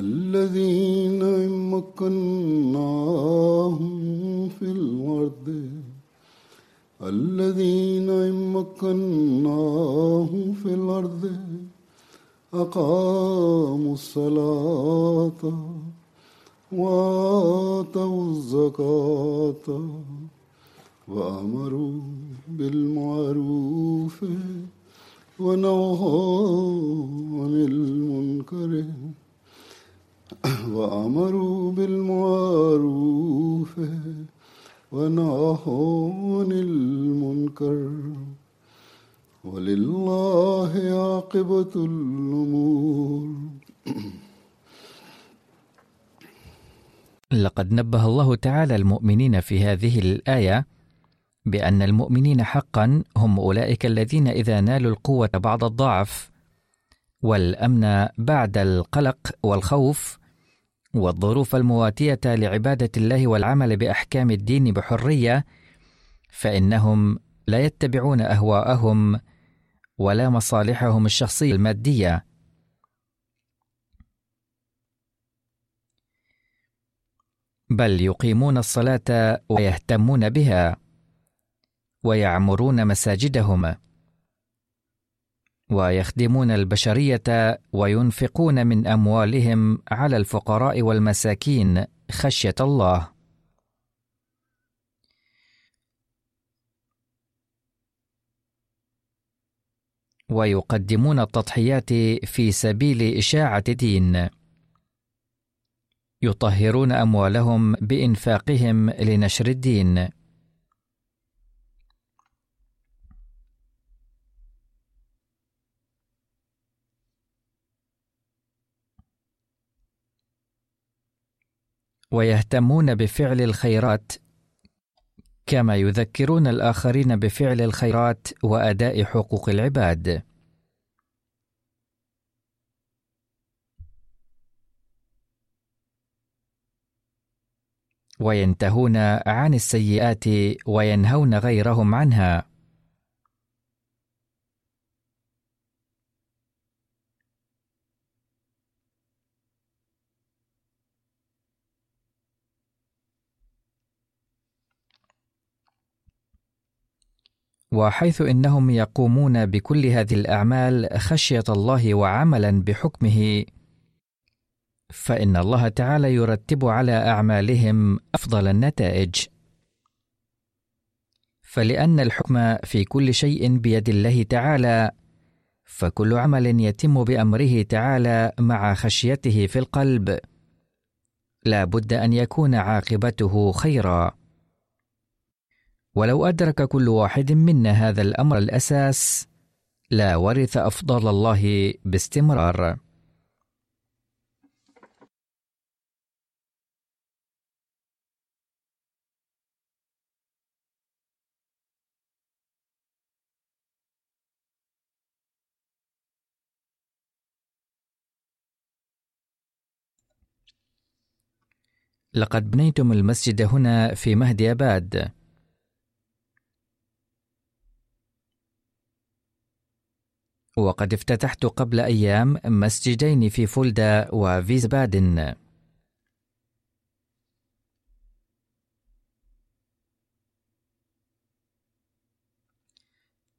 الذين مكناهم في الأرض الذين مكناهم في الأرض أقاموا الصلاة وآتوا الزكاة وأمروا بالمعروف ونهوا عن المنكر. وأمروا بالمعروف ونهوا عن المنكر ولله عاقبة الأمور. لقد نبه الله تعالى المؤمنين في هذه الآية بأن المؤمنين حقا هم أولئك الذين إذا نالوا القوة بعد الضعف والأمن بعد القلق والخوف والظروف المواتية لعبادة الله والعمل بأحكام الدين بحرية فإنهم لا يتبعون أهواءهم ولا مصالحهم الشخصية المادية. بل يقيمون الصلاة ويهتمون بها ويعمرون مساجدهم. ويخدمون البشرية وينفقون من أموالهم على الفقراء والمساكين خشية الله. ويقدمون التضحيات في سبيل إشاعة الدين. يطهرون أموالهم بإنفاقهم لنشر الدين. ويهتمون بفعل الخيرات كما يذكرون الآخرين بفعل الخيرات وأداء حقوق العباد. وينتهون عن السيئات وينهون غيرهم عنها. وحيث إنهم يقومون بكل هذه الأعمال خشية الله وعملا بحكمه. فإن الله تعالى يرتب على أعمالهم أفضل النتائج. فلأن الحكم في كل شيء بيد الله تعالى فكل عمل يتم بأمره تعالى مع خشيته في القلب. لا بد أن يكون عاقبته خيرا. ولو أدرك كل واحد منا هذا الأمر الأساس لا ورث أفضل الله باستمرار. لقد بنيتم المسجد هنا في مهدي أباد وقد افتتحت قبل أيام مسجدين في فولدا وفيزبادن.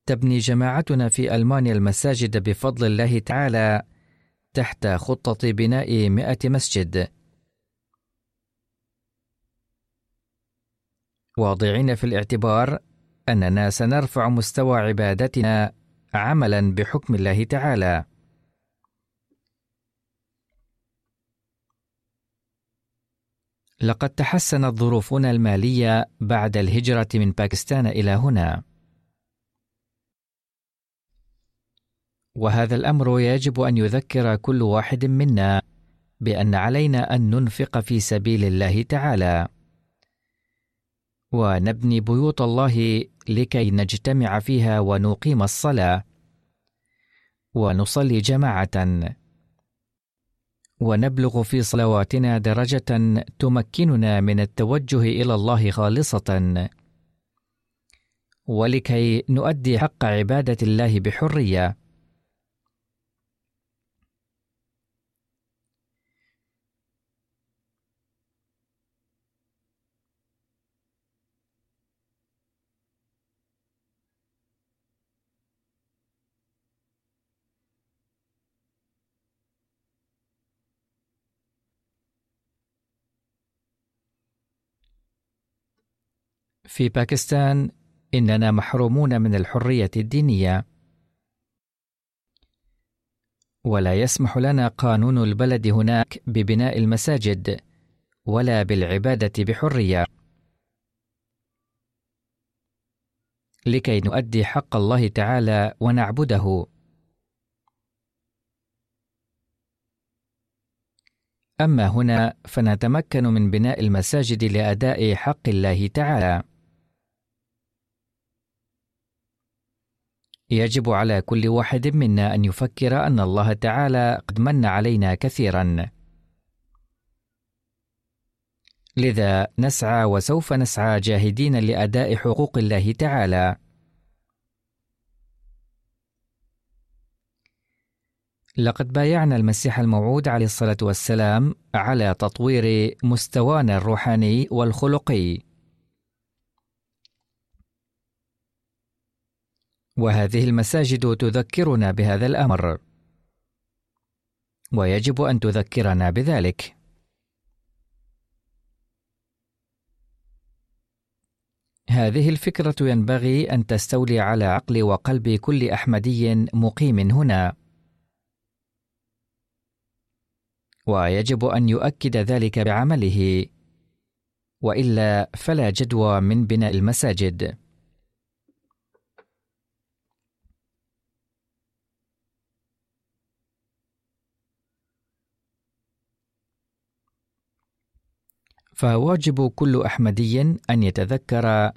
تبني جماعتنا في ألمانيا المساجد بفضل الله تعالى تحت خطة بناء مئة مسجد. واضعين في الاعتبار أننا سنرفع مستوى عبادتنا عملا بحكم الله تعالى. لقد تحسنت ظروفنا المالية بعد الهجرة من باكستان إلى هنا. وهذا الأمر يجب أن يذكر كل واحد منا بأن علينا أن ننفق في سبيل الله تعالى. ونبني بيوت الله لكي نجتمع فيها ونقيم الصلاة. ونصلي جماعة. ونبلغ في صلواتنا درجة تمكننا من التوجه إلى الله خالصة. ولكي نؤدي حق عبادة الله بحرية. في باكستان إننا محرومون من الحرية الدينية. ولا يسمح لنا قانون البلد هناك ببناء المساجد ولا بالعبادة بحرية. لكي نؤدي حق الله تعالى ونعبده. أما هنا فنتمكن من بناء المساجد لأداء حق الله تعالى. يجب على كل واحد منا أن يفكر أن الله تعالى قد من علينا كثيرا. لذا نسعى وسوف نسعى جاهدين لأداء حقوق الله تعالى. لقد بايعنا المسيح الموعود عليه الصلاة والسلام على تطوير مستوانا الروحاني والخلقي. وهذه المساجد تذكرنا بهذا الأمر. ويجب أن تذكرنا بذلك. هذه الفكرة ينبغي أن تستولي على عقل وقلب كل أحمدي مقيم هنا. ويجب أن يؤكد ذلك بعمله. وإلا فلا جدوى من بناء المساجد. فواجب كل أحمدي أن يتذكر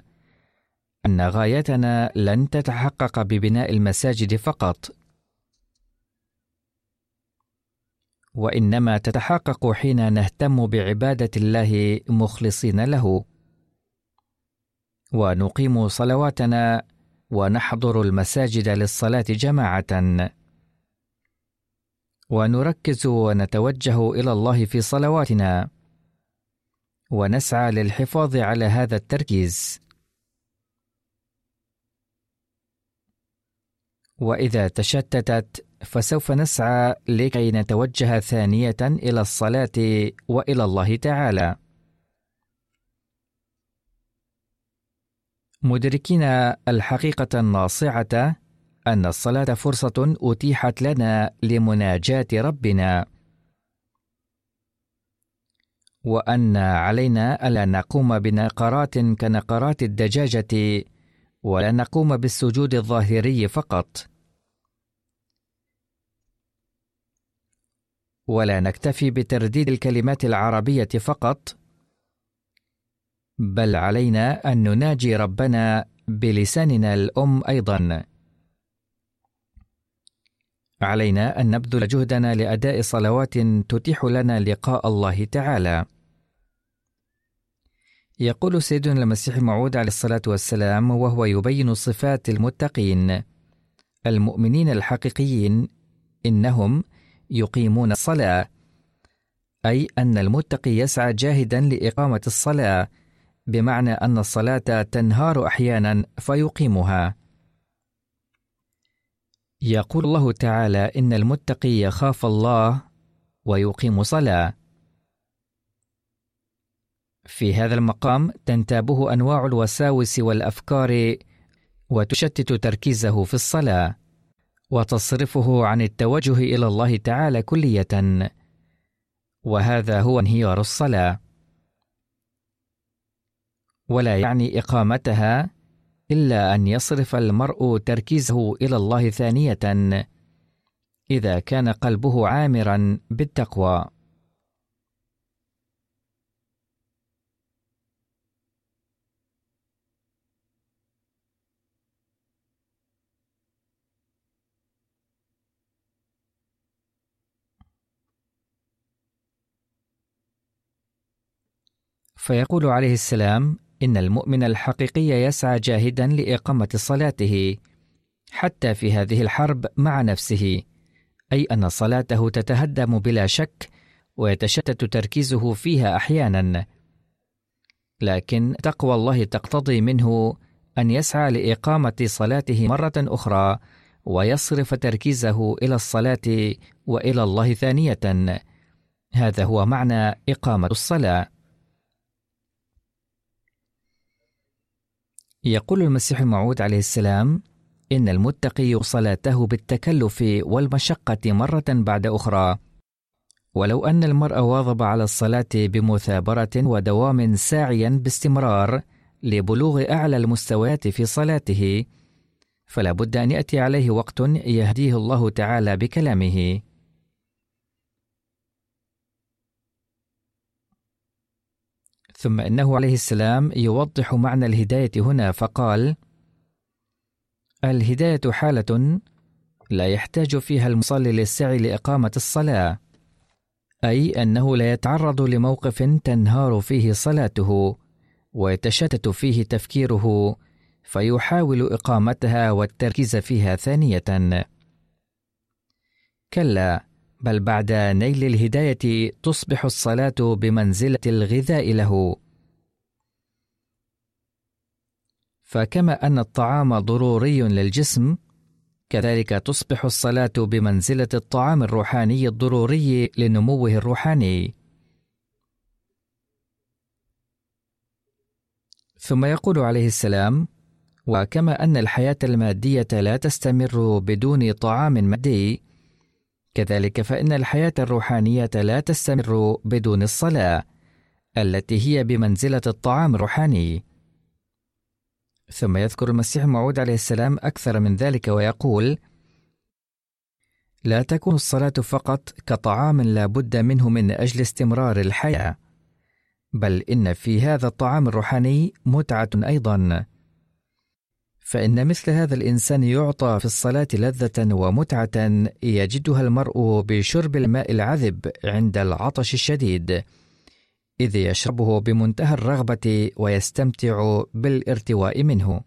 أن غايتنا لن تتحقق ببناء المساجد فقط. وإنما تتحقق حين نهتم بعبادة الله مخلصين له. ونقيم صلواتنا ونحضر المساجد للصلاة جماعة. ونركز ونتوجه إلى الله في صلواتنا. ونسعى للحفاظ على هذا التركيز. وإذا تشتتت فسوف نسعى لكي نتوجه ثانية إلى الصلاة وإلى الله تعالى. مدركين الحقيقة الناصعة أن الصلاة فرصة أتيحت لنا لمناجاة ربنا. وأن علينا ألا نقوم بنقرات كنقرات الدجاجة ولا نقوم بالسجود الظاهري فقط. ولا نكتفي بترديد الكلمات العربية فقط. بل علينا أن نناجي ربنا بلساننا الأم أيضا. علينا أن نبذل جهدنا لأداء صلوات تتيح لنا لقاء الله تعالى. يقول سيدنا المسيح الموعود عليه الصلاة والسلام وهو يبين صفات المتقين. المؤمنين الحقيقيين إنهم يقيمون الصلاة أي أن المتقي يسعى جاهدا لإقامة الصلاة بمعنى أن الصلاة تنهار أحيانا فيقيمها. يقول الله تعالى إن المتقي يخاف الله ويقيم صلاة في هذا المقام تنتابه أنواع الوساوس والأفكار وتشتت تركيزه في الصلاة وتصرفه عن التوجه إلى الله تعالى كلية. وهذا هو انهيار الصلاة. ولا يعني إقامتها إلا أن يصرف المرء تركيزه إلى الله ثانية إذا كان قلبه عامرا بالتقوى. فيقول عليه السلام إن المؤمن الحقيقي يسعى جاهدا لإقامة صلاته حتى في هذه الحرب مع نفسه أي أن صلاته تتهدم بلا شك ويتشتت تركيزه فيها أحيانا. لكن تقوى الله تقتضي منه أن يسعى لإقامة صلاته مرة أخرى ويصرف تركيزه إلى الصلاة وإلى الله ثانية. هذا هو معنى إقامة الصلاة. يقول المسيح الموعود عليه السلام إن المتقي صلاته بالتكلف والمشقة مرة بعد أخرى. ولو أن المرء واظب على الصلاة بمثابرة ودوام ساعيا باستمرار لبلوغ أعلى المستويات في صلاته فلا بد أن يأتي عليه وقت يهديه الله تعالى بكلامه. ثم إنه عليه السلام يوضح معنى الهداية هنا فقال: الهداية حالة لا يحتاج فيها المصلي للسعي لإقامة الصلاة، أي أنه لا يتعرض لموقف تنهار فيه صلاته، ويتشتت فيه تفكيره، فيحاول إقامتها والتركيز فيها ثانية. كلا، بل بعد نيل الهداية تصبح الصلاة بمنزلة الغذاء له. فكما أن الطعام ضروري للجسم، كذلك تصبح الصلاة بمنزلة الطعام الروحاني الضروري لنموه الروحاني. ثم يقول عليه السلام: وكما أن الحياة المادية لا تستمر بدون طعام مادي، كذلك فإن الحياة الروحانية لا تستمر بدون الصلاة التي هي بمنزلة الطعام الروحاني. ثم يذكر المسيح الموعود عليه السلام أكثر من ذلك ويقول: لا تكون الصلاة فقط كطعام لا بد منه من أجل استمرار الحياة، بل إن في هذا الطعام الروحاني متعة أيضًا. فإن مثل هذا الإنسان يعطى في الصلاة لذة ومتعة يجدها المرء بشرب الماء العذب عند العطش الشديد، إذ يشربه بمنتهى الرغبة ويستمتع بالارتواء منه.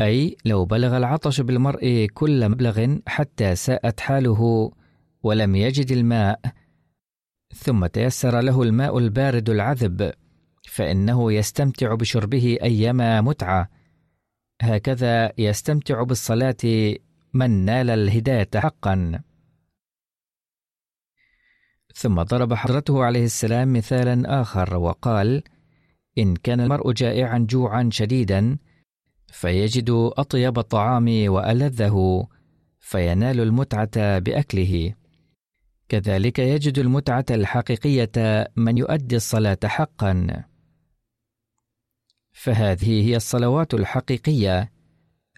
أي لو بلغ العطش بالمرء كل مبلغ حتى ساءت حاله ولم يجد الماء، ثم تيسر له الماء البارد العذب فإنه يستمتع بشربه أيما متعة. هكذا يستمتع بالصلاة من نال الهداية حقا. ثم ضرب حضرته عليه السلام مثالا آخر وقال إن كان المرء جائعا جوعا شديدا فيجد أطيب الطعام وألذه فينال المتعة بأكله. كذلك يجد المتعة الحقيقية من يؤدي الصلاة حقا. فهذه هي الصلوات الحقيقية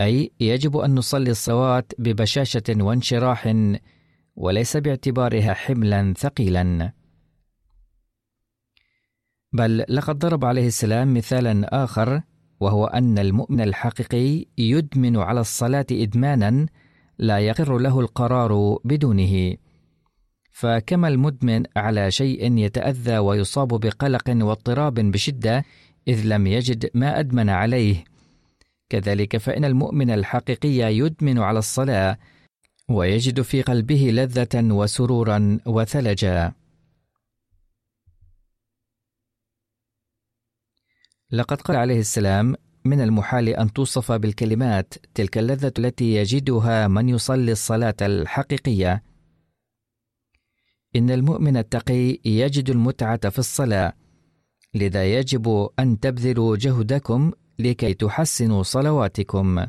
أي يجب أن نصلي الصلوات ببشاشة وانشراح وليس باعتبارها حملا ثقيلا. بل لقد ضرب عليه السلام مثالا آخر وهو أن المؤمن الحقيقي يدمن على الصلاة إدمانا لا يقر له القرار بدونه. فكما المدمن على شيء يتأذى ويصاب بقلق واضطراب بشدة إذ لم يجد ما أدمن عليه. كذلك فإن المؤمن الحقيقي يدمن على الصلاة ويجد في قلبه لذة وسرورا وثلجا. لقد قال عليه السلام من المحال أن توصف بالكلمات تلك اللذة التي يجدها من يصلي الصلاة الحقيقية. إن المؤمن التقي يجد المتعة في الصلاة لذا يجب أن تبذلوا جهدكم لكي تحسنوا صلواتكم.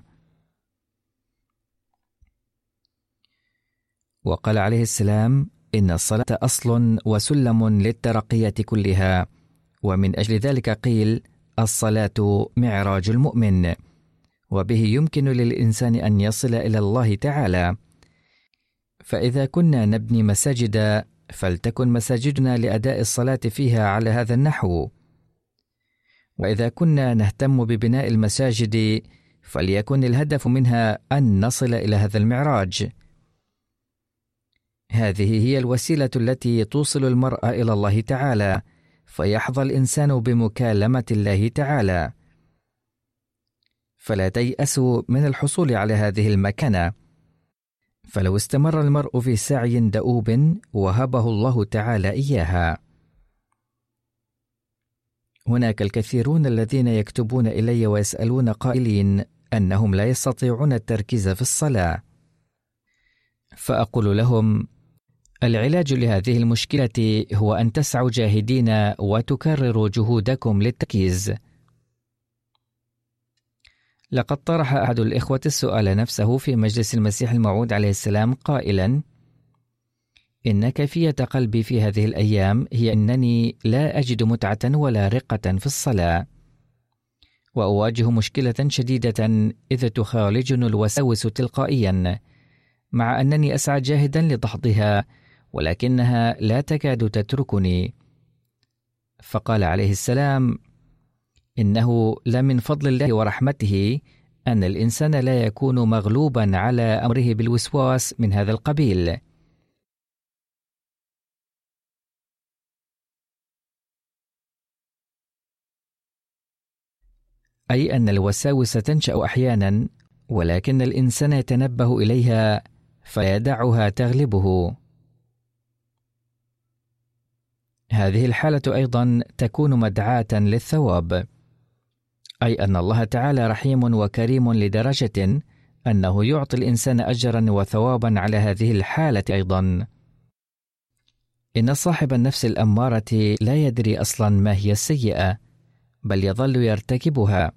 وقال عليه السلام إن الصلاة أصل وسلم للترقية كلها ومن أجل ذلك قيل الصلاة معراج المؤمن وبه يمكن للإنسان أن يصل إلى الله تعالى. فإذا كنا نبني مساجد فلتكن مساجدنا لأداء الصلاة فيها على هذا النحو. وإذا كنا نهتم ببناء المساجد فليكن الهدف منها أن نصل إلى هذا المعراج. هذه هي الوسيلة التي توصل المرء إلى الله تعالى فيحظى الإنسان بمكالمة الله تعالى. فلا تيأسوا من الحصول على هذه المكانة. فلو استمر المرء في سعي دؤوب وهبه الله تعالى إياها هناك الكثيرون الذين يكتبون إلي ويسألون قائلين أنهم لا يستطيعون التركيز في الصلاة فأقول لهم العلاج لهذه المشكلة هو أن تسعوا جاهدين وتكرروا جهودكم للتركيز. لقد طرح أحد الإخوة السؤال نفسه في مجلس المسيح الموعود عليه السلام قائلا: إن كيفية قلبي في هذه الأيام هي أنني لا أجد متعة ولا رقة في الصلاة. وأواجه مشكلة شديدة إذ تخالجني الوساوس تلقائيا، مع أنني أسعى جاهدا لدحضها ولكنها لا تكاد تتركني فقال عليه السلام إنه لمن فضل الله ورحمته أن الإنسان لا يكون مغلوبا على أمره بالوسواس من هذا القبيل. أي أن الوساوس تنشأ أحيانا ولكن الإنسان يتنبه إليها فيدعها تغلبه. هذه الحالة أيضا تكون مدعاة للثواب، أي أن الله تعالى رحيم وكريم لدرجة أنه يعطي الإنسان أجرا وثوابا على هذه الحالة أيضا. إن صاحب النفس الأمارة لا يدري أصلا ما هي السيئة، بل يظل يرتكبها.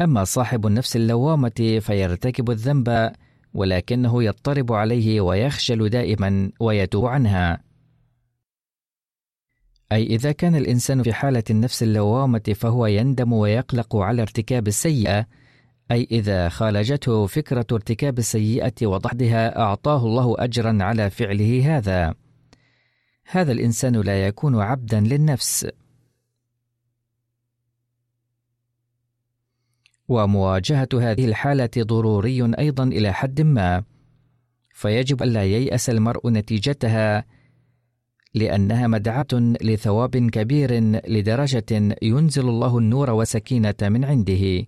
أما صاحب النفس اللوامة فيرتكب الذنب ولكنه يضطرب عليه ويخجل دائما ويتوب عنها. أي إذا كان الإنسان في حالة النفس اللوامة فهو يندم ويقلق على ارتكاب السيئة، أي إذا خالجته فكرة ارتكاب السيئة وضحدها أعطاه الله أجرا على فعله هذا. هذا الإنسان لا يكون عبدا للنفس. ومواجهة هذه الحالة ضروري أيضا إلى حد ما، فيجب ألا ييأس المرء نتيجتها لأنها مدعاة لثواب كبير لدرجة ينزل الله النور وسكينة من عنده.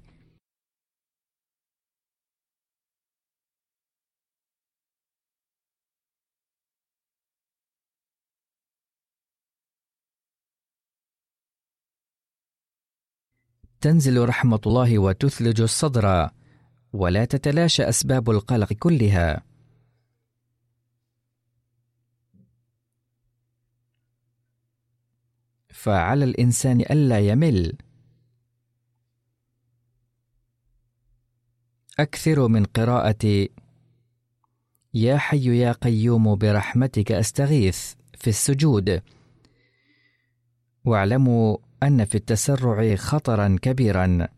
تنزل رحمة الله وتثلج الصدر، ولا تتلاشى أسباب القلق كلها. فعلى الإنسان ألا يمل. أكثر من قراءة يا حي يا قيوم برحمتك أستغيث في السجود. واعلموا أن في التسرع خطرا كبيرا.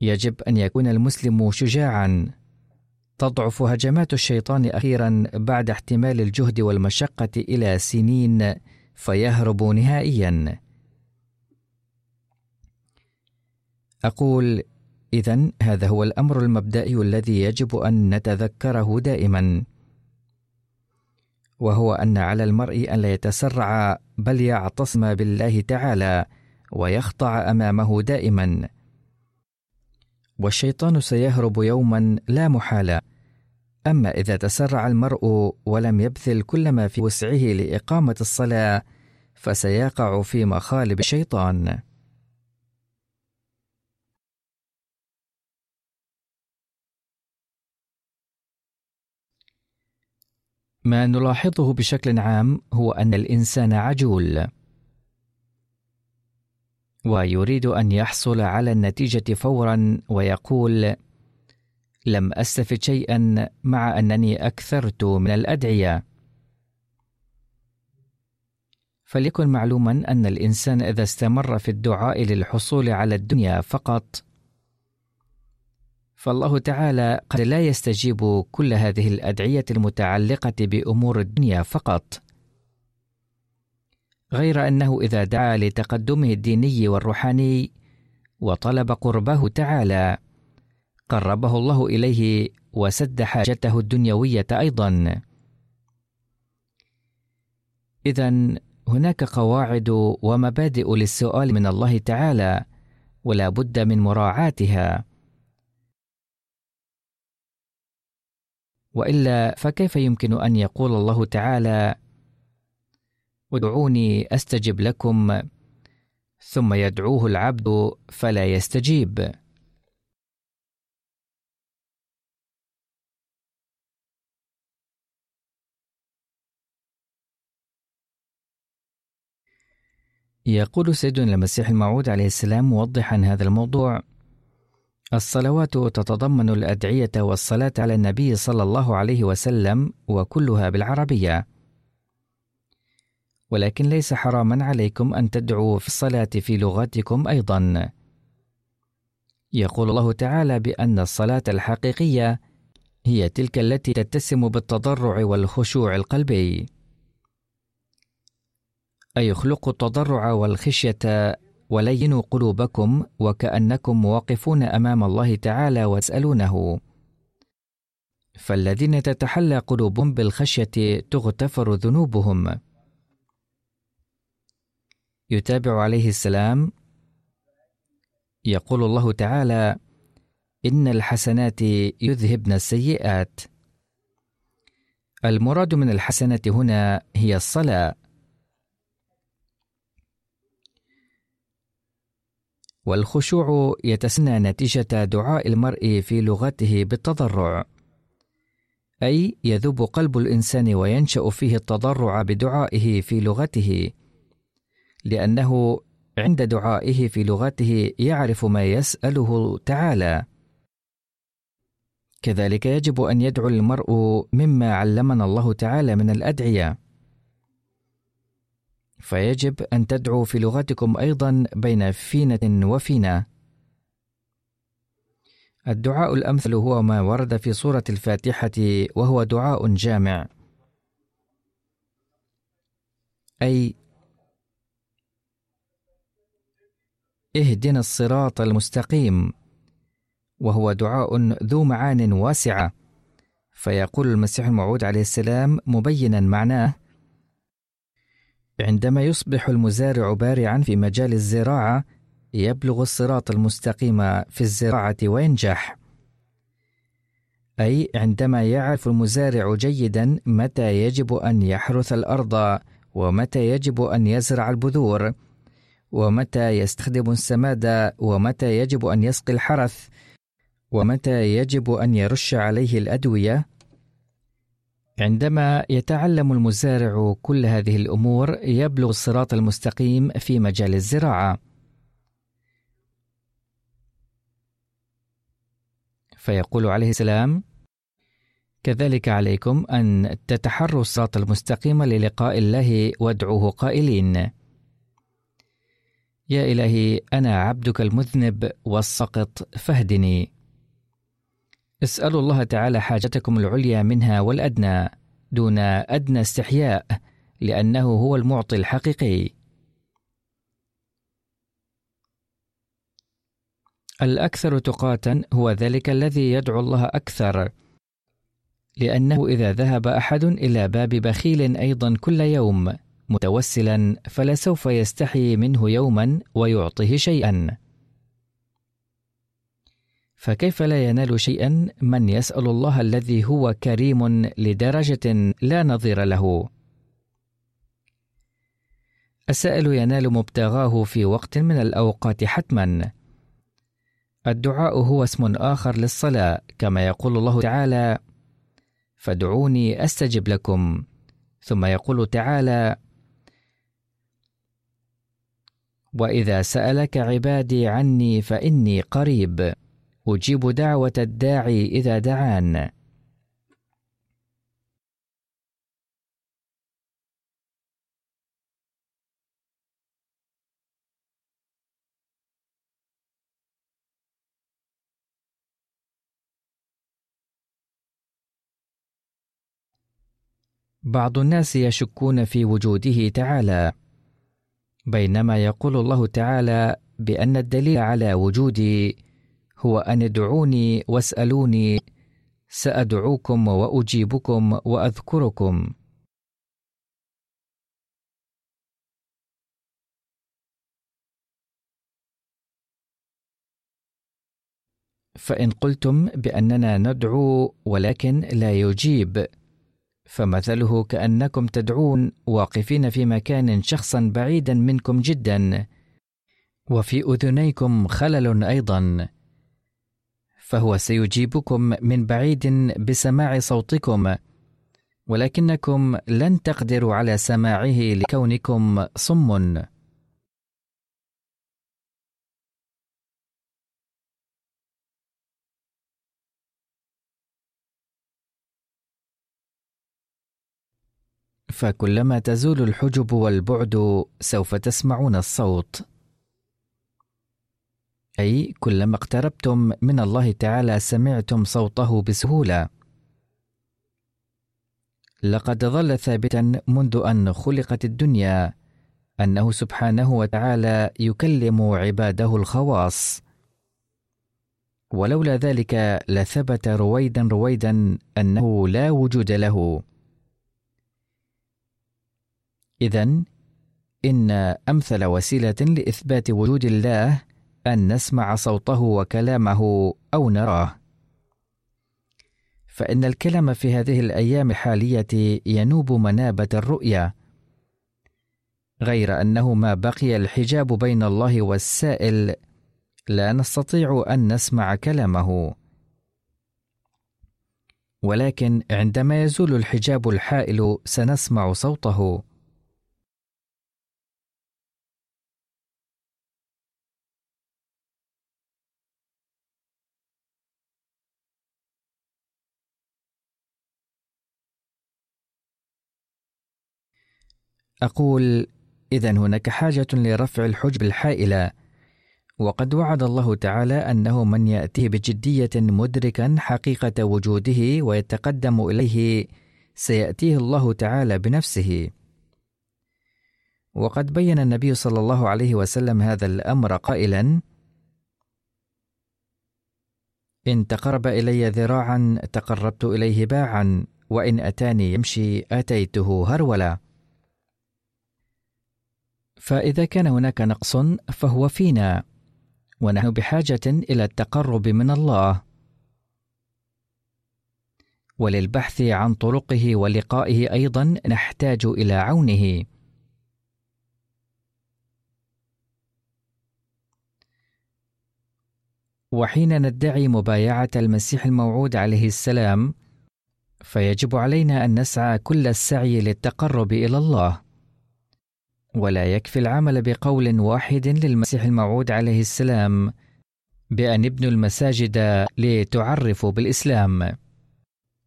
يجب أن يكون المسلم شجاعا. تضعف هجمات الشيطان أخيرا بعد احتمال الجهد والمشقة إلى سنين فيهرب نهائيا. أقول اذا هذا هو الأمر المبدئي الذي يجب أن نتذكره دائما. وهو أن على المرء أن لا يتسرع بل يعتصم بالله تعالى ويخضع أمامه دائما. والشيطان سيهرب يوما لا محالة. أما إذا تسرع المرء ولم يبذل كل ما في وسعه لإقامة الصلاة فسيقع في مخالب الشيطان. ما نلاحظه بشكل عام هو أن الإنسان عجول. ويريد أن يحصل على النتيجة فورا ويقول لم أستفد شيئا مع أنني أكثرت من الأدعية. فليكن معلوما أن الإنسان إذا استمر في الدعاء للحصول على الدنيا فقط فالله تعالى قد لا يستجيب كل هذه الأدعية المتعلقة بأمور الدنيا فقط. غير أنه إذا دعا لتقدمه الديني والروحاني وطلب قربه تعالى قربه الله إليه وسد حاجته الدنيوية أيضا. إذا هناك قواعد ومبادئ للسؤال من الله تعالى ولا بد من مراعاتها. وإلا فكيف يمكن أن يقول الله تعالى ادعوني أستجب لكم ثم يدعوه العبد فلا يستجيب يقول سيدنا المسيح الموعود عليه السلام موضحا هذا الموضوع. الصلوات تتضمن الأدعية والصلاة على النبي صلى الله عليه وسلم وكلها بالعربية. ولكن ليس حراما عليكم أن تدعوا في الصلاة في لغتكم أيضا. يقول الله تعالى بأن الصلاة الحقيقية هي تلك التي تتسم بالتضرع والخشوع القلبي. أي اخلقوا التضرع والخشية ولينوا قلوبكم وكأنكم واقفون أمام الله تعالى واسألونه. فالذين تتحلى قلوبهم بالخشية تغتفر ذنوبهم. يتابع عليه السلام. يقول الله تعالى إن الحسنات يذهبن السيئات. المراد من الحسنة هنا هي الصلاة. والخشوع يتسنى نتيجة دعاء المرء في لغته بالتضرع. أي يذوب قلب الإنسان وينشأ فيه التضرع بدعائه في لغته لأنه عند دعائه في لغته يعرف ما يسأله تعالى. كذلك يجب أن يدعو المرء مما علمنا الله تعالى من الأدعية. فيجب أن تدعوا في لغتكم أيضا بين فينة وفينة. الدعاء الأمثل هو ما ورد في سورة الفاتحة وهو دعاء جامع. أي اهدنا الصراط المستقيم وهو دعاء ذو معان واسعة. فيقول المسيح الموعود عليه السلام مبينا معناه عندما يصبح المزارع بارعا في مجال الزراعة يبلغ الصراط المستقيم في الزراعة وينجح. أي عندما يعرف المزارع جيدا متى يجب أن يحرث الأرض؟ ومتى يجب أن يزرع البذور؟ ومتى يستخدم السماد؟ ومتى يجب أن يسقي الحرث؟ ومتى يجب أن يرش عليه الأدوية؟ عندما يتعلم المزارع كل هذه الأمور يبلغ الصراط المستقيم في مجال الزراعة. فيقول عليه السلام كذلك عليكم أن تتحروا الصراط المستقيم للقاء الله وادعوه قائلين يا إلهي أنا عبدك المذنب والسقط فاهدني. اسألوا الله تعالى حاجتكم العليا منها والأدنى دون أدنى استحياء لأنه هو المعطي الحقيقي. الأكثر تقاتا هو ذلك الذي يدعو الله أكثر، لأنه إذا ذهب أحد إلى باب بخيل أيضا كل يوم متوسلا فلسوف يستحي منه يوما ويعطيه شيئا فكيف لا ينال شيئا من يسأل الله الذي هو كريم لدرجة لا نظير له؟ السائل ينال مبتغاه في وقت من الأوقات حتما. الدعاء هو اسم آخر للصلاة كما يقول الله تعالى فادعوني أستجب لكم ثم يقول تعالى وإذا سألك عبادي عني فإني قريب أجيب دعوة الداعي إذا دعان. بعض الناس يشكون في وجوده تعالى. بينما يقول الله تعالى بأن الدليل على وجودي هو أن ادعوني واسألوني سأدعوكم وأجيبكم وأذكركم. فإن قلتم بأننا ندعو ولكن لا يجيب فمثله كأنكم تدعون واقفين في مكان شخصا بعيدا منكم جدا. وفي أذنيكم خلل أيضا. فهو سيجيبكم من بعيد بسماع صوتكم ولكنكم لن تقدروا على سماعه لكونكم صم. فكلما تزول الحجب والبعد سوف تسمعون الصوت. أي كلما اقتربتم من الله تعالى سمعتم صوته بسهولة. لقد ظل ثابتا منذ أن خلقت الدنيا أنه سبحانه وتعالى يكلم عباده الخواص. ولولا ذلك لثبت رويدا رويدا أنه لا وجود له. إذا إن أمثل وسيلة لإثبات وجود الله أن نسمع صوته وكلامه أو نراه. فإن الكلام في هذه الأيام الحالية ينوب منابة الرؤية، غير أنه ما بقي الحجاب بين الله والسائل لا نستطيع أن نسمع كلامه. ولكن عندما يزول الحجاب الحائل سنسمع صوته. أقول إذا هناك حاجة لرفع الحجب الحائلة. وقد وعد الله تعالى أنه من يأتيه بجدية مدركا حقيقة وجوده ويتقدم إليه سيأتيه الله تعالى بنفسه. وقد بين النبي صلى الله عليه وسلم هذا الأمر قائلا إن تقرب إلي ذراعا تقربت إليه باعا وإن أتاني يمشي أتيته هرولا فإذا كان هناك نقص فهو فينا. ونحن بحاجة إلى التقرب من الله. وللبحث عن طرقه ولقائه أيضا نحتاج إلى عونه. وحين ندعي مبايعة المسيح الموعود عليه السلام فيجب علينا أن نسعى كل السعي للتقرب إلى الله. ولا يكفي العمل بقول واحد للمسيح الموعود عليه السلام بأن ابنوا المساجد لتعرفوا بالإسلام.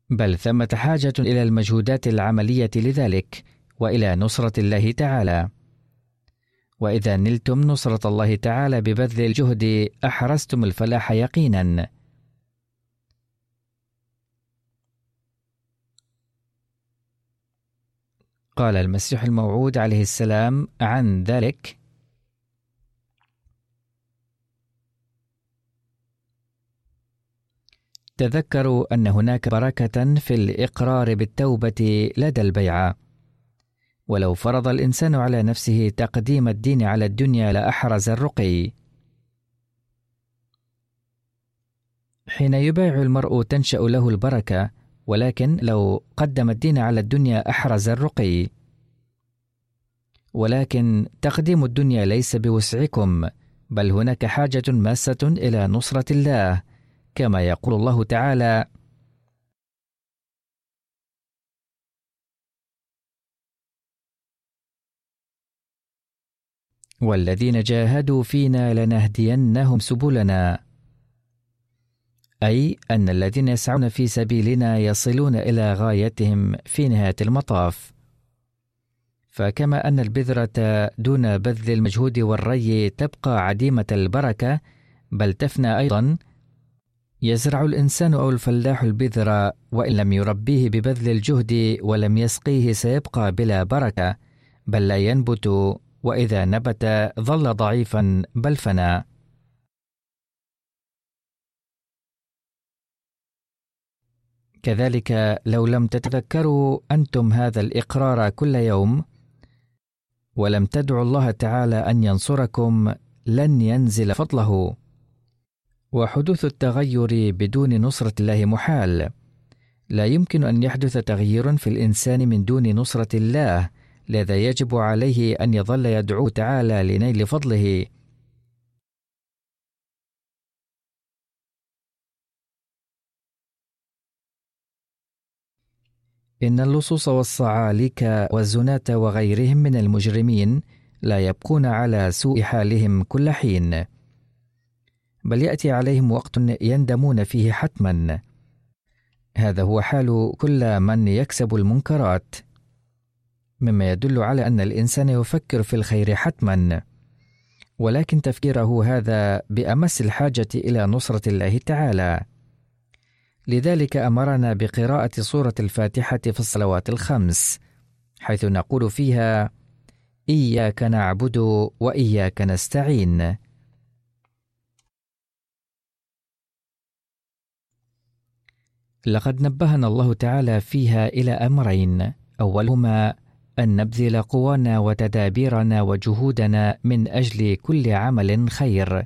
بل ثمة حاجة إلى المجهودات العملية لذلك وإلى نصرة الله تعالى. وإذا نلتم نصرة الله تعالى ببذل الجهد أحرزتم الفلاح يقينا. قال المسيح الموعود عليه السلام عن ذلك. تذكروا أن هناك بركة في الإقرار بالتوبة لدى البيعة ولو فرض الإنسان على نفسه تقديم الدين على الدنيا لأحرز الرقي. حين يبايع المرء تنشأ له البركة ولكن لو قدم الدين على الدنيا أحرز الرقي. ولكن تقديم الدنيا ليس بوسعكم بل هناك حاجة ماسة إلى نصرة الله كما يقول الله تعالى والذين جاهدوا فينا لنهدينهم سبلنا. أي أن الذين يسعون في سبيلنا يصلون إلى غايتهم في نهاية المطاف. فكما أن البذرة دون بذل المجهود والري تبقى عديمة البركة بل تفنى أيضا. يزرع الإنسان أو الفلاح البذر وإن لم يربيه ببذل الجهد ولم يسقيه سيبقى بلا بركة بل لا ينبت وإذا نبت ظل ضعيفا بل فنى. كذلك لو لم تتذكروا أنتم هذا الإقرار كل يوم ولم تدعوا الله تعالى أن ينصركم لن ينزل فضله. وحدوث التغير بدون نصرة الله محال. لا يمكن أن يحدث تغيير في الإنسان من دون نصرة الله لذا يجب عليه أن يظل يدعو تعالى لنيل فضله. إن اللصوص والصعاليك والزناة وغيرهم من المجرمين لا يبقون على سوء حالهم كل حين. بل يأتي عليهم وقت يندمون فيه حتما. هذا هو حال كل من يكسب المنكرات. مما يدل على أن الإنسان يفكر في الخير حتما. ولكن تفكيره هذا بأمس الحاجة إلى نصرة الله تعالى. لذلك أمرنا بقراءة سورة الفاتحة في الصلوات الخمس حيث نقول فيها إياك نعبد وإياك نستعين. لقد نبهنا الله تعالى فيها إلى أمرين أولهما أن نبذل قوانا وتدابيرنا وجهودنا من أجل كل عمل خير.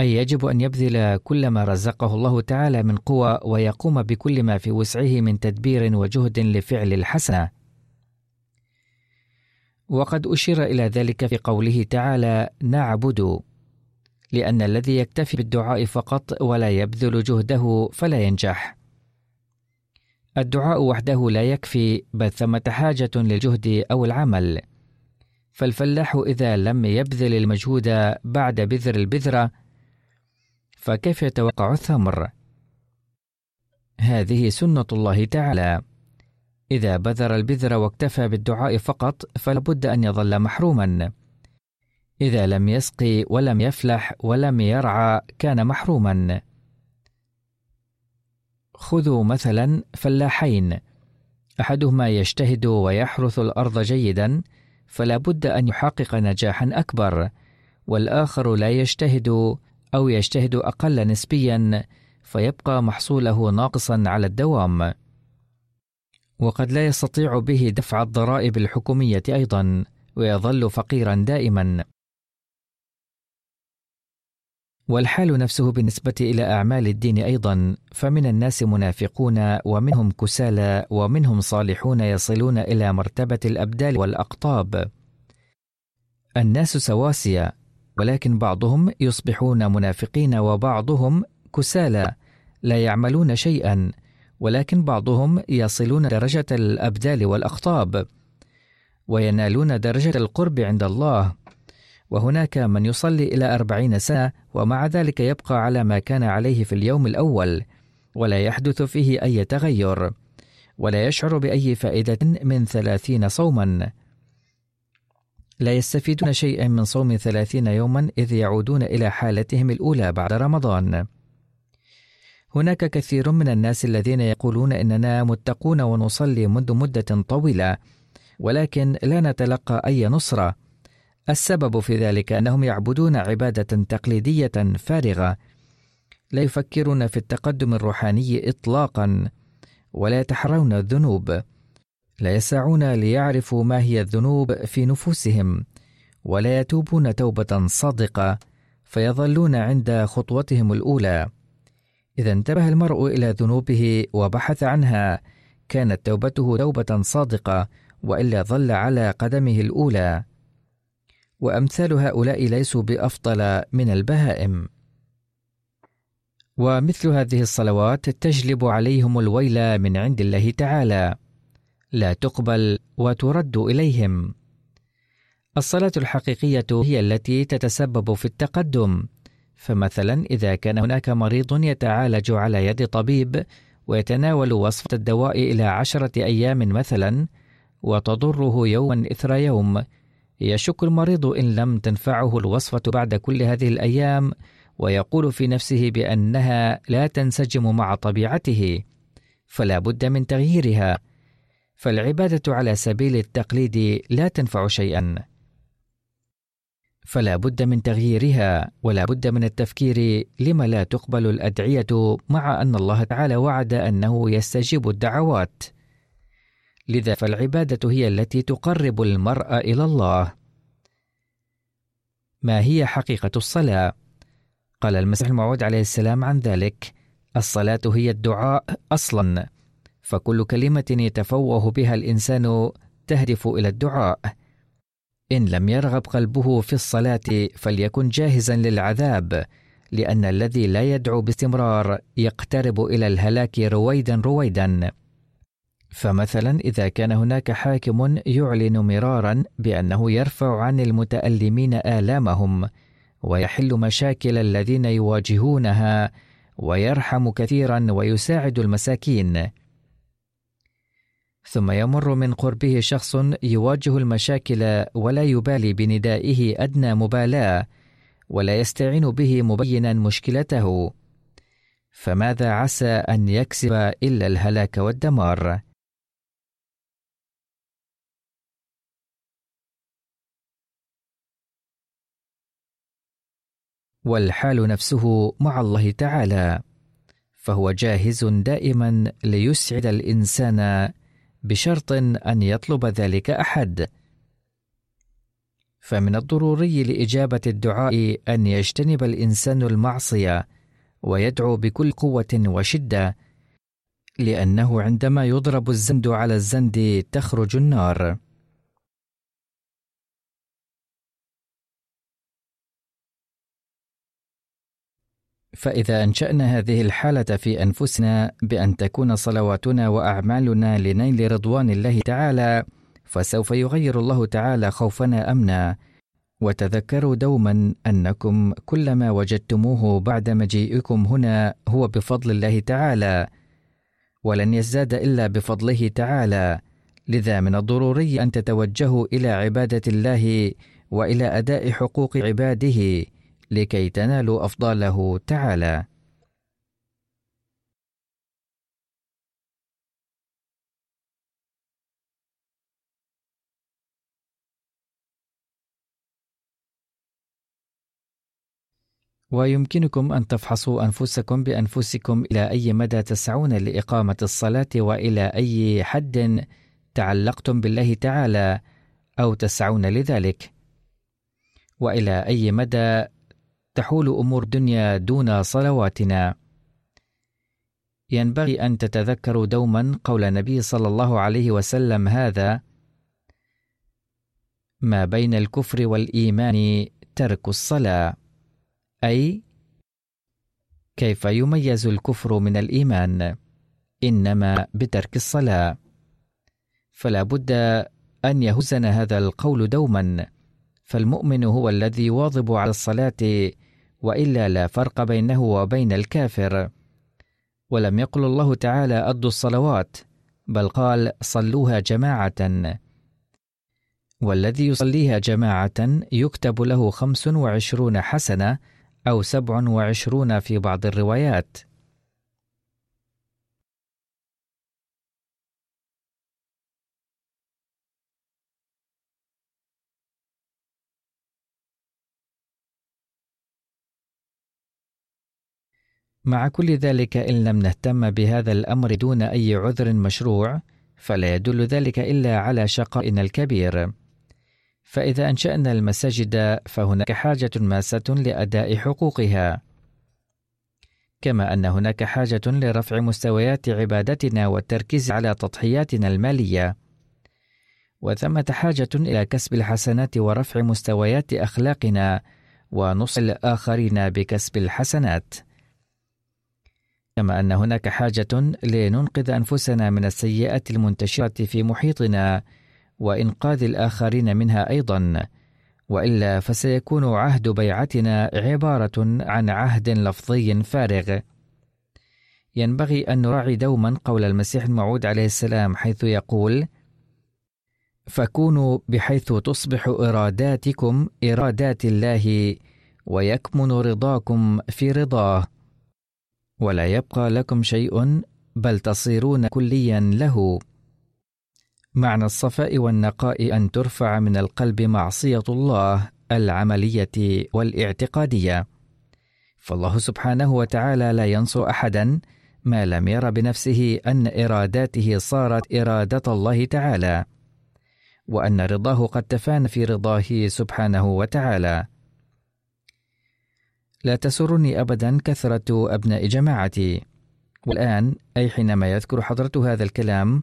أي يجب أن يبذل كل ما رزقه الله تعالى من قوى ويقوم بكل ما في وسعه من تدبير وجهد لفعل الحسنة. وقد أشير إلى ذلك في قوله تعالى: نعبد، لأن الذي يكتفي بالدعاء فقط ولا يبذل جهده فلا ينجح. الدعاء وحده لا يكفي بل ثمة حاجة للجهد أو العمل. فالفلاح إذا لم يبذل المجهود بعد بذر البذرة فكيف يتوقع الثمر؟ هذه سنة الله تعالى. إذا بذر البذر واكتفى بالدعاء فقط فلا بد أن يظل محروما. إذا لم يسقي ولم يفلح ولم يرعى كان محروما. خذوا مثلا فلاحين. أحدهما يجتهد ويحرث الأرض جيدا فلا بد أن يحقق نجاحا أكبر. والآخر لا يجتهد أو يجتهد أقل نسبيا فيبقى محصوله ناقصا على الدوام. وقد لا يستطيع به دفع الضرائب الحكومية أيضا ويظل فقيرا دائما. والحال نفسه بالنسبة إلى أعمال الدين أيضا فمن الناس منافقون ومنهم كسالى ومنهم صالحون يصلون إلى مرتبة الأبدال والأقطاب. الناس سواسية ولكن بعضهم يصبحون منافقين وبعضهم كسالى لا يعملون شيئا ولكن بعضهم يصلون درجة الأبدال والأخطاب وينالون درجة القرب عند الله. وهناك من يصلي إلى أربعين سنة ومع ذلك يبقى على ما كان عليه في اليوم الأول ولا يحدث فيه أي تغير ولا يشعر بأي فائدة من ثلاثين صوما. لا يستفيدون شيئا من صوم ثلاثين يوما إذ يعودون إلى حالتهم الأولى بعد رمضان. هناك كثير من الناس الذين يقولون إننا متقون ونصلي منذ مدة طويلة ولكن لا نتلقى أي نصرة. السبب في ذلك أنهم يعبدون عبادة تقليدية فارغة. لا يفكرون في التقدم الروحاني اطلاقا ولا يتحرون الذنوب. لا يسعون ليعرفوا ما هي الذنوب في نفوسهم ولا يتوبون توبة صادقة فيظلون عند خطوتهم الأولى. إذا انتبه المرء إلى ذنوبه وبحث عنها كانت توبته توبة صادقة وإلا ظل على قدمه الأولى. وأمثال هؤلاء ليسوا بأفضل من البهائم. ومثل هذه الصلوات تجلب عليهم الويل من عند الله تعالى. لا تقبل وترد إليهم. الصلاة الحقيقية هي التي تتسبب في التقدم. فمثلا إذا كان هناك مريض يتعالج على يد طبيب ويتناول وصفة الدواء إلى عشرة أيام مثلا وتضره يوما إثر يوم يشك المريض إن لم تنفعه الوصفة بعد كل هذه الأيام ويقول في نفسه بأنها لا تنسجم مع طبيعته. فلا بد من تغييرها. فالعبادة على سبيل التقليد لا تنفع شيئا. فلا بد من تغييرها ولا بد من التفكير لما لا تقبل الأدعية مع أن الله تعالى وعد أنه يستجيب الدعوات. لذا فالعبادة هي التي تقرب المرء إلى الله. ما هي حقيقة الصلاة؟ قال المسيح الموعود عليه السلام عن ذلك الصلاة هي الدعاء أصلا. فكل كلمة يتفوه بها الإنسان تهدف إلى الدعاء. إن لم يرغب قلبه في الصلاة فليكن جاهزا للعذاب لأن الذي لا يدعو باستمرار يقترب إلى الهلاك رويدا رويدا. فمثلا إذا كان هناك حاكم يعلن مرارا بأنه يرفع عن المتألمين آلامهم ويحل مشاكل الذين يواجهونها ويرحم كثيرا ويساعد المساكين. ثم يمر من قربه شخص يواجه المشاكل ولا يبالي بندائه أدنى مبالاة ولا يستعين به مبينا مشكلته. فماذا عسى أن يكسب إلا الهلاك والدمار؟ والحال نفسه مع الله تعالى فهو جاهز دائما ليسعد الإنسان بشرط أن يطلب ذلك أحد. فمن الضروري لإجابة الدعاء أن يجتنب الإنسان المعصية ويدعو بكل قوة وشدة لأنه عندما يضرب الزند على الزند تخرج النار. فإذا أنشأنا هذه الحالة في أنفسنا بأن تكون صلواتنا وأعمالنا لنيل رضوان الله تعالى فسوف يغير الله تعالى خوفنا أمنا. وتذكروا دوما أنكم كلما وجدتموه بعد مجيئكم هنا هو بفضل الله تعالى ولن يزداد إلا بفضله تعالى. لذا من الضروري أن تتوجهوا إلى عبادة الله وإلى أداء حقوق عباده. لكي تنالوا أفضاله تعالى. ويمكنكم أن تفحصوا أنفسكم بأنفسكم إلى أي مدى تسعون لإقامة الصلاة وإلى أي حد تعلقتم بالله تعالى أو تسعون لذلك. وإلى أي مدى تحول أمور الدنيا دون صلواتنا. ينبغي أن تتذكروا دوما قول النبي صلى الله عليه وسلم هذا ما بين الكفر والإيمان ترك الصلاة. أي كيف يميز الكفر من الإيمان؟ إنما بترك الصلاة. فلا بد أن يهزنا هذا القول دوما. فالمؤمن هو الذي يواظب على الصلاة وإلا لا فرق بينه وبين الكافر. ولم يقل الله تعالى أدوا الصلوات بل قال صلوها جماعة. والذي يصليها جماعة يكتب له خمس وعشرون حسنة أو سبع وعشرون في بعض الروايات. مع كل ذلك إن لم نهتم بهذا الأمر دون أي عذر مشروع فلا يدل ذلك إلا على شقائنا الكبير. فإذا أنشأنا المساجد فهناك حاجة ماسة لأداء حقوقها. كما أن هناك حاجة لرفع مستويات عبادتنا والتركيز على تضحياتنا المالية. وثمة حاجة إلى كسب الحسنات ورفع مستويات أخلاقنا ونص الآخرين بكسب الحسنات. كما أن هناك حاجة لننقذ أنفسنا من السيئات المنتشرة في محيطنا وإنقاذ الآخرين منها أيضا وإلا فسيكون عهد بيعتنا عبارة عن عهد لفظي فارغ. ينبغي أن نراعي دوما قول المسيح الموعود عليه السلام حيث يقول: فكونوا بحيث تصبح إراداتكم إرادات الله ويكمن رضاكم في رضاه. ولا يبقى لكم شيء بل تصيرون كليا له. معنى الصفاء والنقاء أن ترفع من القلب معصية الله العملية والاعتقادية. فالله سبحانه وتعالى لا ينصو أحدا ما لم ير بنفسه أن إراداته صارت إرادة الله تعالى وأن رضاه قد تفان في رضاه سبحانه وتعالى. لا تسرني أبدا كثرة أبناء جماعتي. والآن أي حينما يذكر حضرة هذا الكلام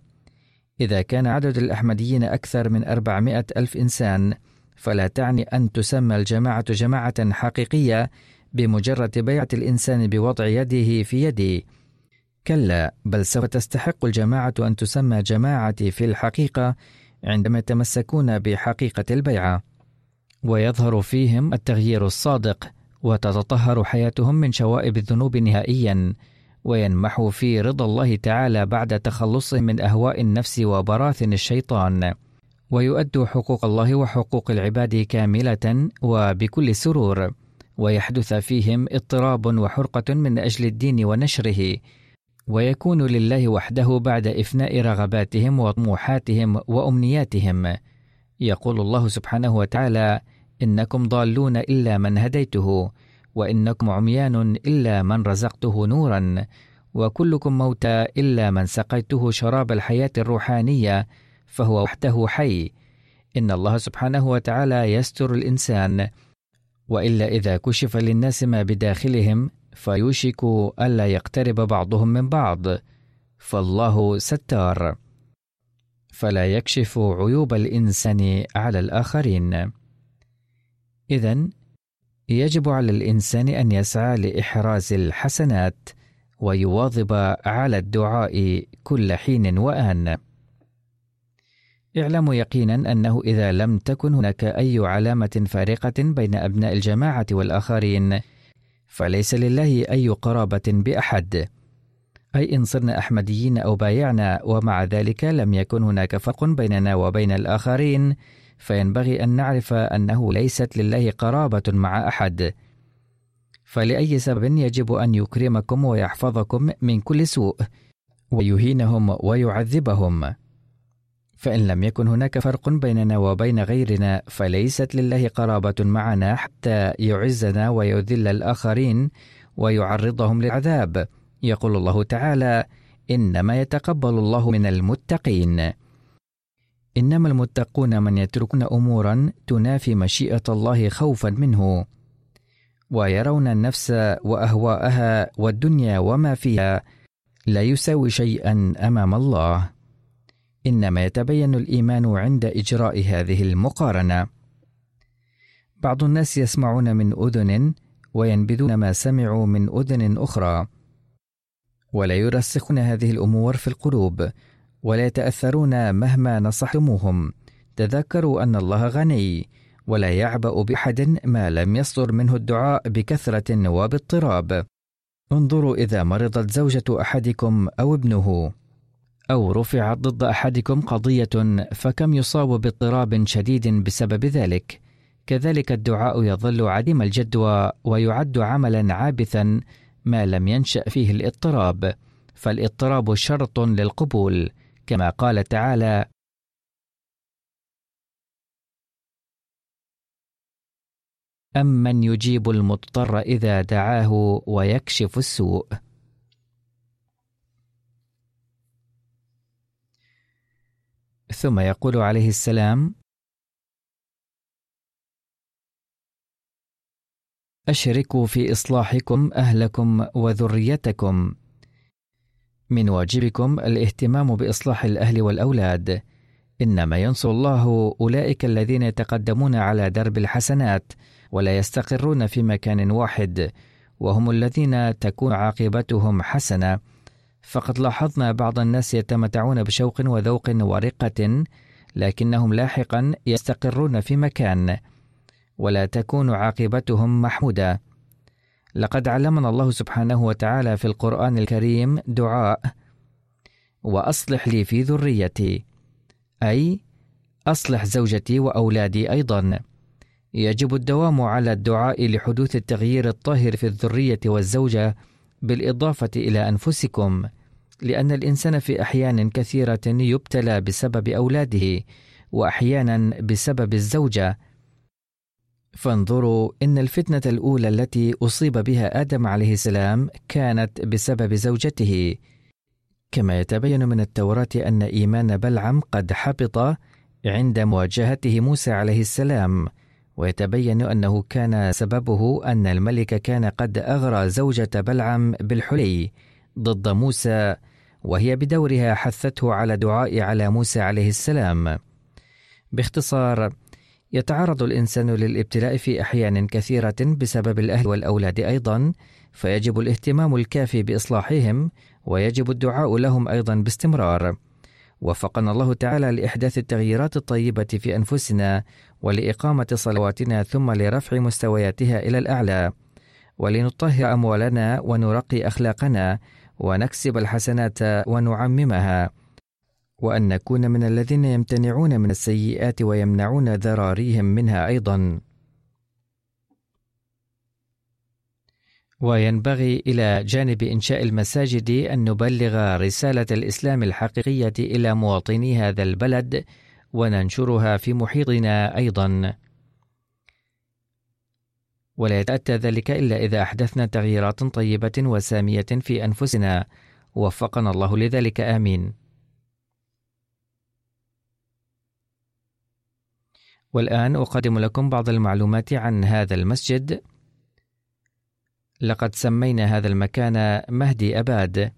إذا كان عدد الأحمديين أكثر من أربعمائة ألف إنسان فلا تعني أن تسمى الجماعة جماعة حقيقية بمجرد بيعة الإنسان بوضع يده في يدي كلا بل سوف تستحق الجماعة أن تسمى جماعة في الحقيقة عندما يتمسكون بحقيقة البيعة. ويظهر فيهم التغيير الصادق وتتطهر حياتهم من شوائب الذنوب نهائيا وينمح في رضا الله تعالى بعد تخلصهم من أهواء النفس وبراثن الشيطان. ويؤدوا حقوق الله وحقوق العباد كاملة وبكل سرور ويحدث فيهم اضطراب وحرقة من أجل الدين ونشره. ويكون لله وحده بعد إفناء رغباتهم وطموحاتهم وأمنياتهم. يقول الله سبحانه وتعالى إنكم ضالون إلا من هديته وإنكم عميان إلا من رزقته نورا وكلكم موتى إلا من سقيته شراب الحياة الروحانية فهو وحده حي. إن الله سبحانه وتعالى يستر الإنسان. وإلا إذا كشف للناس ما بداخلهم فيوشك ألا يقترب بعضهم من بعض. فالله ستار. فلا يكشف عيوب الإنسان على الآخرين. إذا يجب على الإنسان أن يسعى لإحراز الحسنات ويواظب على الدعاء كل حين وآن. اعلموا يقينا أنه إذا لم تكن هناك أي علامة فارقة بين أبناء الجماعة والآخرين، فليس لله أي قرابة بأحد. أي إن صرنا أحمديين أو بايعنا ومع ذلك لم يكن هناك فرق بيننا وبين الآخرين، فينبغي أن نعرف أنه ليست لله قرابة مع أحد. فلأي سبب يجب أن يكرمكم ويحفظكم من كل سوء ويهينهم ويعذبهم. فإن لم يكن هناك فرق بيننا وبين غيرنا فليست لله قرابة معنا حتى يعزنا ويذل الآخرين ويعرضهم للعذاب. يقول الله تعالى إنما يتقبل الله من المتقين. إنما المتقون من يتركون أمورا تنافي مشيئة الله خوفا منه ويرون النفس وأهواءها والدنيا وما فيها لا يساوي شيئا أمام الله. إنما يتبين الإيمان عند إجراء هذه المقارنة. بعض الناس يسمعون من أذن وينبذون ما سمعوا من أذن أخرى ولا يرسخون هذه الأمور في القلوب. ولا يتأثرون مهما نصحتموهم. تذكروا أن الله غني ولا يعبأ بأحد ما لم يصدر منه الدعاء بكثرة وباضطراب. انظروا إذا مرضت زوجة أحدكم أو ابنه أو رفعت ضد أحدكم قضية فكم يصاب باضطراب شديد بسبب ذلك. كذلك الدعاء يظل عديم الجدوى ويعد عملا عابثا ما لم ينشأ فيه الاضطراب. فالاضطراب شرط للقبول. كما قال تعالى أمن يجيب المضطر إذا دعاه ويكشف السوء؟ ثم يقول عليه السلام أشركوا في إصلاحكم أهلكم وذريتكم من واجبكم الاهتمام بإصلاح الأهل والأولاد. إنما ينصر الله أولئك الذين يتقدمون على درب الحسنات ولا يستقرون في مكان واحد وهم الذين تكون عاقبتهم حسنة. فقد لاحظنا بعض الناس يتمتعون بشوق وذوق ورقة لكنهم لاحقا يستقرون في مكان. ولا تكون عاقبتهم محمودة. لقد علمنا الله سبحانه وتعالى في القرآن الكريم دعاء وأصلح لي في ذريتي أي أصلح زوجتي وأولادي أيضا. يجب الدوام على الدعاء لحدوث التغيير الطاهر في الذرية والزوجة بالإضافة إلى أنفسكم لأن الإنسان في أحيان كثيرة يبتلى بسبب أولاده واحيانا بسبب الزوجة. فانظروا إن الفتنة الأولى التي أصيب بها آدم عليه السلام كانت بسبب زوجته. كما يتبين من التوراة أن إيمان بلعم قد حبط عند مواجهته موسى عليه السلام ويتبين أنه كان سببه أن الملك كان قد أغرى زوجة بلعم بالحلي ضد موسى وهي بدورها حثته على دعاء على موسى عليه السلام. باختصار يتعرض الإنسان للابتلاء في أحيان كثيرة بسبب الأهل والأولاد أيضا فيجب الاهتمام الكافي بإصلاحهم ويجب الدعاء لهم أيضا باستمرار. وفقنا الله تعالى لإحداث التغييرات الطيبة في أنفسنا ولإقامة صلواتنا ثم لرفع مستوياتها إلى الأعلى. ولنطهر أموالنا ونرقي أخلاقنا ونكسب الحسنات ونعممها. وأن نكون من الذين يمتنعون من السيئات ويمنعون ذراريهم منها أيضا. وينبغي إلى جانب إنشاء المساجد أن نبلغ رسالة الإسلام الحقيقية إلى مواطني هذا البلد وننشرها في محيطنا أيضا. ولا يتأتى ذلك إلا إذا أحدثنا تغييرات طيبة وسامية في أنفسنا. وفقنا الله لذلك آمين. والآن أقدم لكم بعض المعلومات عن هذا المسجد. لقد سمينا هذا المكان مهدي أباد،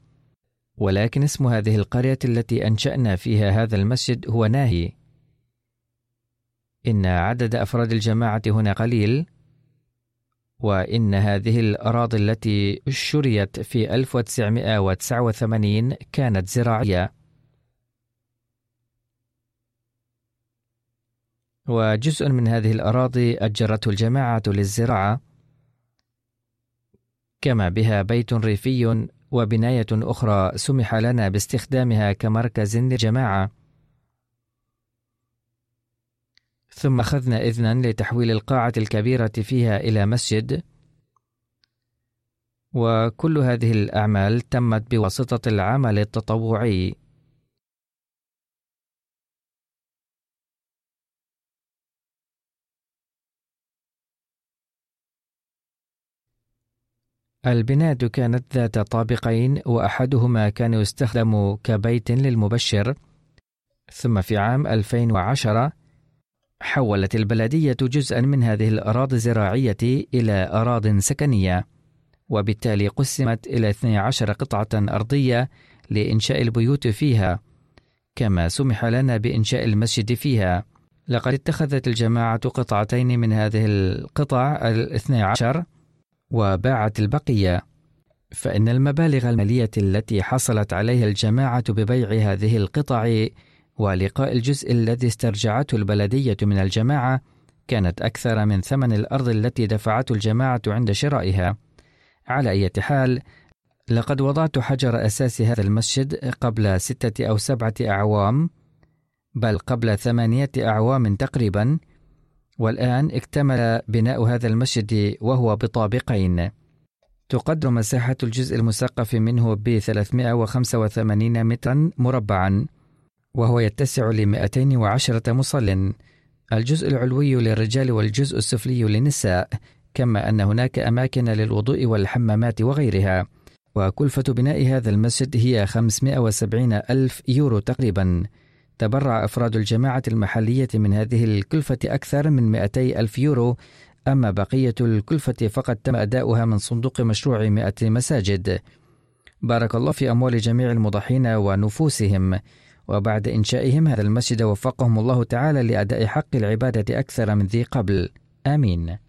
ولكن اسم هذه القرية التي أنشأنا فيها هذا المسجد هو ناهي. إن عدد أفراد الجماعة هنا قليل، وإن هذه الأراضي التي شريت في 1989 كانت زراعية. وجزء من هذه الأراضي أجرته الجماعة للزراعة كما بها بيت ريفي وبناية أخرى سمح لنا باستخدامها كمركز للجماعة. ثم أخذنا إذنا لتحويل القاعة الكبيرة فيها إلى مسجد. وكل هذه الأعمال تمت بواسطة العمل التطوعي. البناية كانت ذات طابقين وأحدهما كان يستخدم كبيت للمبشر ثم في عام 2010 حولت البلدية جزءا من هذه الأراضي الزراعية إلى أراض سكنية وبالتالي قسمت إلى 12 قطعة أرضية لإنشاء البيوت فيها كما سمح لنا بإنشاء المسجد فيها. لقد اتخذت الجماعة قطعتين من هذه القطع الاثنى عشر وباعت البقية فإن المبالغ المالية التي حصلت عليها الجماعة ببيع هذه القطع ولقاء الجزء الذي استرجعته البلدية من الجماعة كانت أكثر من ثمن الأرض التي دفعته الجماعة عند شرائها. على أي حال، لقد وضعت حجر أساس هذا المسجد قبل ستة أو سبعة أعوام، بل قبل ثمانية أعوام تقريبا، والآن اكتمل بناء هذا المسجد وهو بطابقين. تقدر مساحة الجزء المسقف منه ب 385 مترا مربعا وهو يتسع ل 210 مصل. الجزء العلوي للرجال والجزء السفلي للنساء كما أن هناك أماكن للوضوء والحمامات وغيرها. وكلفة بناء هذا المسجد هي 570 ألف يورو تقريبا. تبرع أفراد الجماعة المحلية من هذه الكلفة أكثر من 200 ألف يورو أما بقية الكلفة فقد تم أداؤها من صندوق مشروع 100 مساجد. بارك الله في أموال جميع المضحين ونفوسهم. وبعد إنشائهم هذا المسجد وفقهم الله تعالى لأداء حق العبادة أكثر من ذي قبل. آمين.